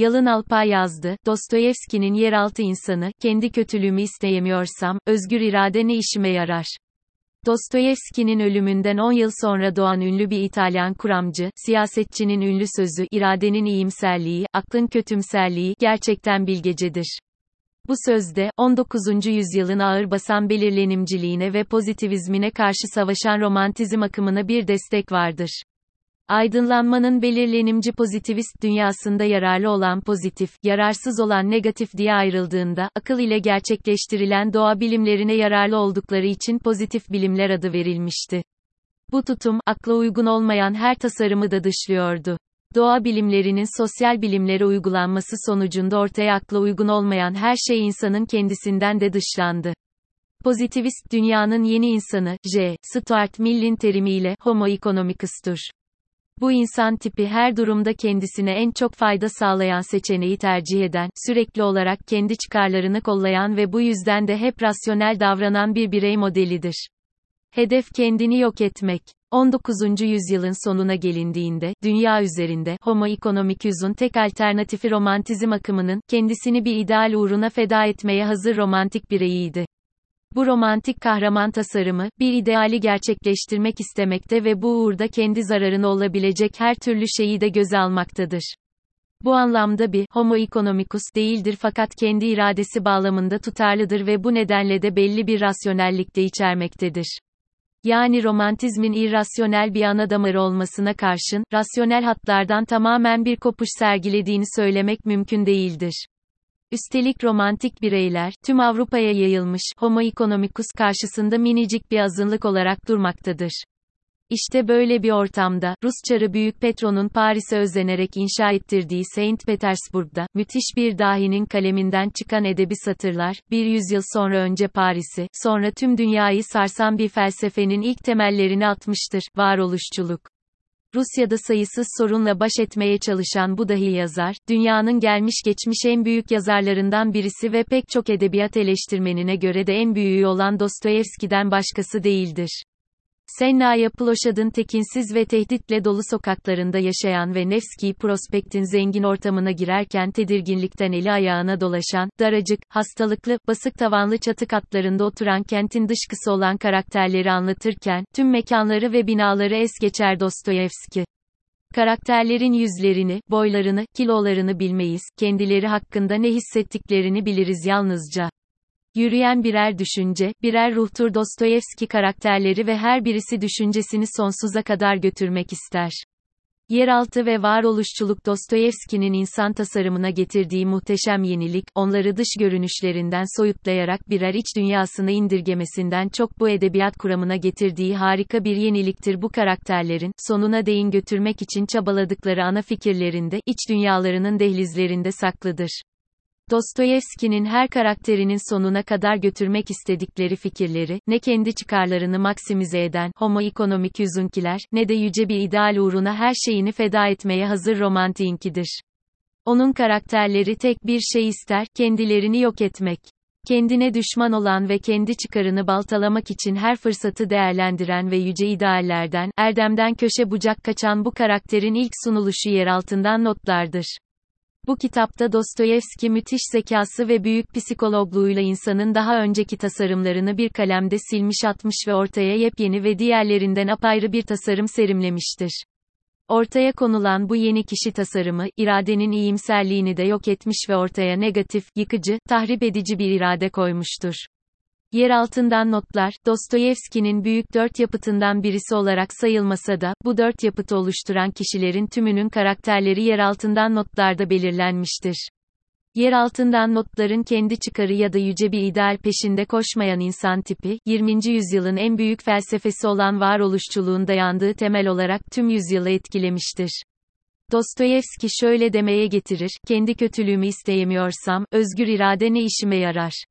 Yalın Alpay yazdı, Dostoyevski'nin yeraltı insanı, kendi kötülüğümü isteyemiyorsam, özgür irade ne işime yarar? Dostoyevski'nin ölümünden 10 yıl sonra doğan ünlü bir İtalyan kuramcı, siyasetçinin ünlü sözü, iradenin iyimserliği, aklın kötümserliği, gerçekten bilgecedir. Bu sözde, 19. yüzyılın ağır basan belirlenimciliğine ve pozitivizmine karşı savaşan romantizm akımına bir destek vardır. Aydınlanmanın belirlenimci pozitivist dünyasında yararlı olan pozitif, yararsız olan negatif diye ayrıldığında, akıl ile gerçekleştirilen doğa bilimlerine yararlı oldukları için pozitif bilimler adı verilmişti. Bu tutum, akla uygun olmayan her tasarımı da dışlıyordu. Doğa bilimlerinin sosyal bilimlere uygulanması sonucunda ortaya akla uygun olmayan her şey insanın kendisinden de dışlandı. Pozitivist dünyanın yeni insanı, J. Stuart Mill'in terimiyle, Homo economicus'tur. Bu insan tipi her durumda kendisine en çok fayda sağlayan seçeneği tercih eden, sürekli olarak kendi çıkarlarını kollayan ve bu yüzden de hep rasyonel davranan bir birey modelidir. Hedef kendini yok etmek. 19. yüzyılın sonuna gelindiğinde, dünya üzerinde, Homo economicus'un tek alternatifi romantizm akımının, kendisini bir ideal uğruna feda etmeye hazır romantik bireyiydi. Bu romantik kahraman tasarımı, bir ideali gerçekleştirmek istemekte ve bu uğurda kendi zararına olabilecek her türlü şeyi de göze almaktadır. Bu anlamda bir homo economicus değildir fakat kendi iradesi bağlamında tutarlıdır ve bu nedenle de belli bir rasyonellik de içermektedir. Yani romantizmin irrasyonel bir ana damarı olmasına karşın, rasyonel hatlardan tamamen bir kopuş sergilediğini söylemek mümkün değildir. Üstelik romantik bireyler, tüm Avrupa'ya yayılmış, homo economicus karşısında minicik bir azınlık olarak durmaktadır. İşte böyle bir ortamda, Rus çarı Büyük Petro'nun Paris'e özenerek inşa ettirdiği Saint Petersburg'da, müthiş bir dahinin kaleminden çıkan edebi satırlar, bir yüzyıl sonra önce Paris'i, sonra tüm dünyayı sarsan bir felsefenin ilk temellerini atmıştır, varoluşçuluk. Rusya'da sayısız sorunla baş etmeye çalışan bu dahi yazar, dünyanın gelmiş geçmiş en büyük yazarlarından birisi ve pek çok edebiyat eleştirmenine göre de en büyüğü olan Dostoyevski'den başkası değildir. Sennaya Ploşad'ın tekinsiz ve tehditle dolu sokaklarında yaşayan ve Nevski Prospekt'in zengin ortamına girerken tedirginlikten eli ayağına dolaşan, daracık, hastalıklı, basık tavanlı çatı katlarında oturan kentin dışkısı olan karakterleri anlatırken, tüm mekanları ve binaları es geçer Dostoyevski. Karakterlerin yüzlerini, boylarını, kilolarını bilmeyiz, kendileri hakkında ne hissettiklerini biliriz yalnızca. Yürüyen birer düşünce, birer ruhtur Dostoyevski karakterleri ve her birisi düşüncesini sonsuza kadar götürmek ister. Yeraltı ve varoluşçuluk Dostoyevski'nin insan tasarımına getirdiği muhteşem yenilik, onları dış görünüşlerinden soyutlayarak birer iç dünyasına indirgemesinden çok bu edebiyat kuramına getirdiği harika bir yeniliktir bu karakterlerin, sonuna değin götürmek için çabaladıkları ana fikirlerinde, iç dünyalarının dehlizlerinde saklıdır. Dostoyevski'nin her karakterinin sonuna kadar götürmek istedikleri fikirleri, ne kendi çıkarlarını maksimize eden, homo economicus'unkiler, ne de yüce bir ideal uğruna her şeyini feda etmeye hazır romantiğinkidir. Onun karakterleri tek bir şey ister, kendilerini yok etmek. Kendine düşman olan ve kendi çıkarını baltalamak için her fırsatı değerlendiren ve yüce ideallerden, erdemden köşe bucak kaçan bu karakterin ilk sunuluşu yer altından notlardır. Bu kitapta Dostoyevski müthiş zekası ve büyük psikologluğuyla insanın daha önceki tasarımlarını bir kalemde silmiş atmış ve ortaya yepyeni ve diğerlerinden apayrı bir tasarım serimlemiştir. Ortaya konulan bu yeni kişi tasarımı, iradenin iyimserliğini de yok etmiş ve ortaya negatif, yıkıcı, tahrip edici bir irade koymuştur. Yer altından notlar, Dostoyevski'nin büyük dört yapıtından birisi olarak sayılmasa da, bu dört yapıtı oluşturan kişilerin tümünün karakterleri yer altından notlarda belirlenmiştir. Yer altından notların kendi çıkarı ya da yüce bir ideal peşinde koşmayan insan tipi, 20. yüzyılın en büyük felsefesi olan varoluşçuluğun dayandığı temel olarak tüm yüzyılı etkilemiştir. Dostoyevski şöyle demeye getirir, kendi kötülüğümü isteyemiyorsam, özgür irade ne işime yarar?